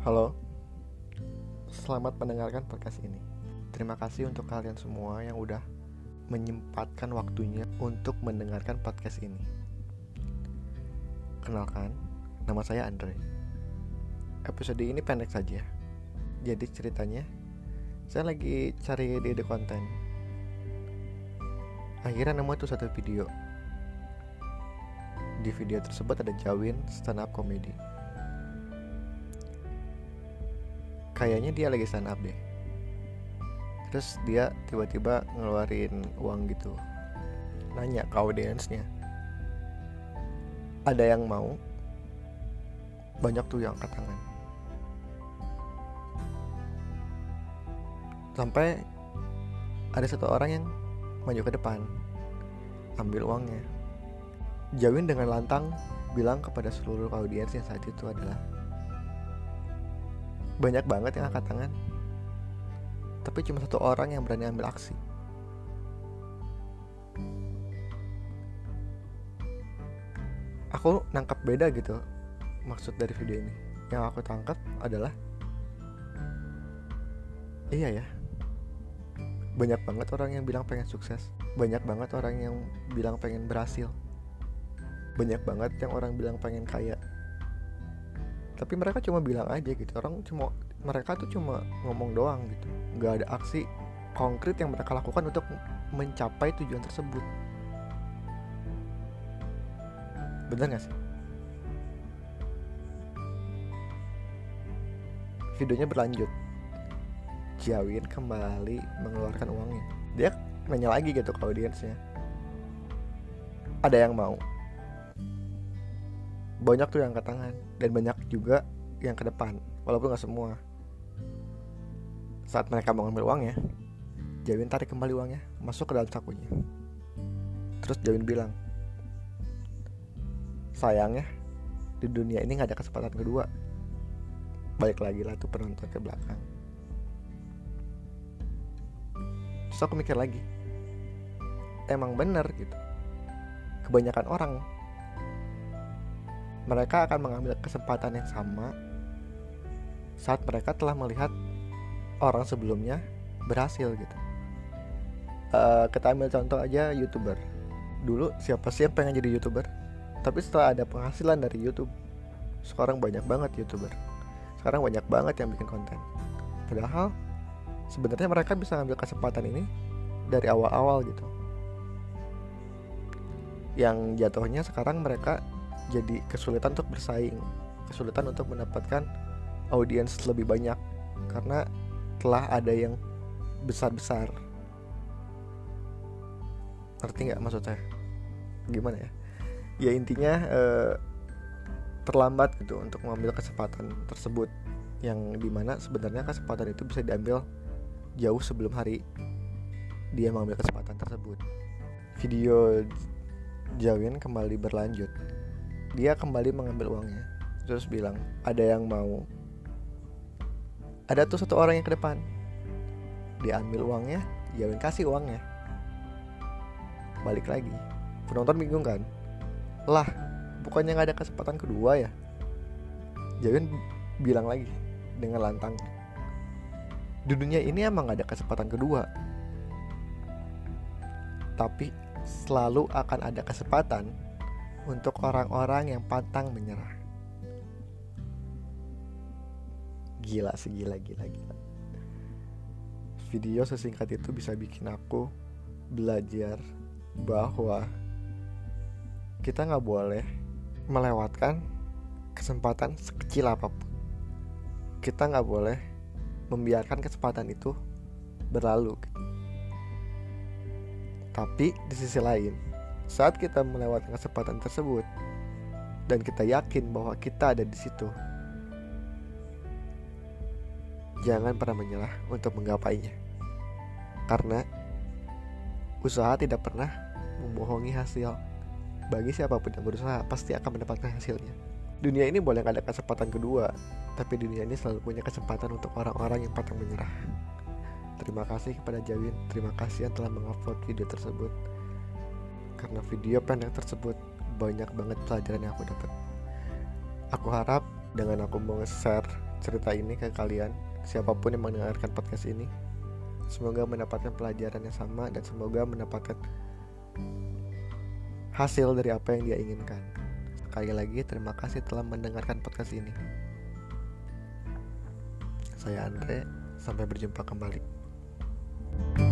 Halo, selamat mendengarkan podcast ini. Terima kasih untuk kalian semua yang udah menyempatkan waktunya untuk mendengarkan podcast ini. Kenalkan, nama saya Andre. Episode ini pendek saja. Jadi ceritanya, saya lagi cari ide konten. Akhirnya nemu tuh satu video. Di video tersebut ada Jawin stand up comedy. Kayaknya dia lagi stand up deh. Terus dia tiba-tiba ngeluarin uang gitu. Nanya ke audiensnya. Ada yang mau? Banyak tuh yang angkat tangan. Sampai ada satu orang yang maju ke depan ambil uangnya Jawin dengan lantang bilang kepada seluruh audiens yang saat itu adalah banyak banget yang angkat tangan. Tapi cuma satu orang yang berani ambil aksi. Aku nangkap beda gitu maksud dari video ini. Yang aku tangkap adalah iya ya. Banyak banget orang yang bilang pengen sukses. Banyak banget orang yang bilang pengen berhasil banyak banget yang orang bilang pengen kaya. Tapi mereka cuma bilang aja gitu orang cuma mereka tuh cuma ngomong doang gitu. Nggak ada aksi konkret yang mereka lakukan untuk mencapai tujuan tersebut. Bener gak sih? Videonya berlanjut. Jawin kembali mengeluarkan uangnya. Dia nanya lagi gitu ke audiensnya. Ada yang mau banyak tuh yang angkat tangan dan banyak juga yang ke depan walaupun nggak semua. Saat mereka mau ngambil uangnya Jawin tarik kembali uangnya masuk ke dalam sakunya. Terus Jawin bilang sayangnya di dunia ini nggak ada kesempatan kedua. Balik lagi lah tuh penonton ke belakang. Terus aku mikir lagi emang bener gitu kebanyakan orang mereka akan mengambil kesempatan yang sama saat mereka telah melihat orang sebelumnya berhasil gitu. Uh, kita ambil contoh aja youtuber. Dulu siapa sih yang pengen jadi youtuber? Tapi setelah ada penghasilan dari YouTube, sekarang banyak banget youtuber. Sekarang banyak banget yang bikin konten. Padahal sebenarnya mereka bisa ngambil kesempatan ini dari awal-awal gitu. Yang jatuhnya sekarang mereka jadi kesulitan untuk bersaing kesulitan untuk mendapatkan audiens lebih banyak karena telah ada yang besar-besar. Ngerti nggak maksudnya? Gimana ya? Ya intinya eh, terlambat gitu untuk mengambil kesempatan tersebut yang di mana sebenarnya kesempatan itu bisa diambil jauh sebelum hari dia mengambil kesempatan tersebut. Video Jawin kembali berlanjut dia kembali mengambil uangnya. Terus bilang ada yang mau. Ada tuh satu orang yang ke depan. Dia ambil uangnya Jawin kasih uangnya. Balik lagi. Penonton bingung kan? Lah bukannya nggak ada kesempatan kedua ya? Jawin bilang lagi dengan lantang. Di dunia ini emang gak ada kesempatan kedua. Tapi selalu akan ada kesempatan untuk orang-orang yang pantang menyerah. Gila segila gila gila. Video sesingkat itu bisa bikin aku belajar bahwa kita nggak boleh melewatkan kesempatan sekecil apa pun. Kita nggak boleh membiarkan kesempatan itu berlalu. Tapi di sisi lain, saat kita melewati kesempatan tersebut dan kita yakin bahwa kita ada di situ, jangan pernah menyerah untuk menggapainya. Karena usaha tidak pernah membohongi hasil. Bagi siapa pun yang berusaha pasti akan mendapatkan hasilnya. Dunia ini boleh ada kesempatan kedua, tapi dunia ini selalu punya kesempatan untuk orang-orang yang patah menyerah. Terima kasih kepada Jawin, terima kasih yang telah mengupload video tersebut karena video pendek tersebut banyak banget pelajaran yang aku dapat. Aku harap dengan aku mau share cerita ini ke kalian siapa pun yang mendengarkan podcast ini semoga mendapatkan pelajaran yang sama dan semoga mendapatkan hasil dari apa yang dia inginkan. Sekali lagi terima kasih telah mendengarkan podcast ini. Saya Andre sampai berjumpa kembali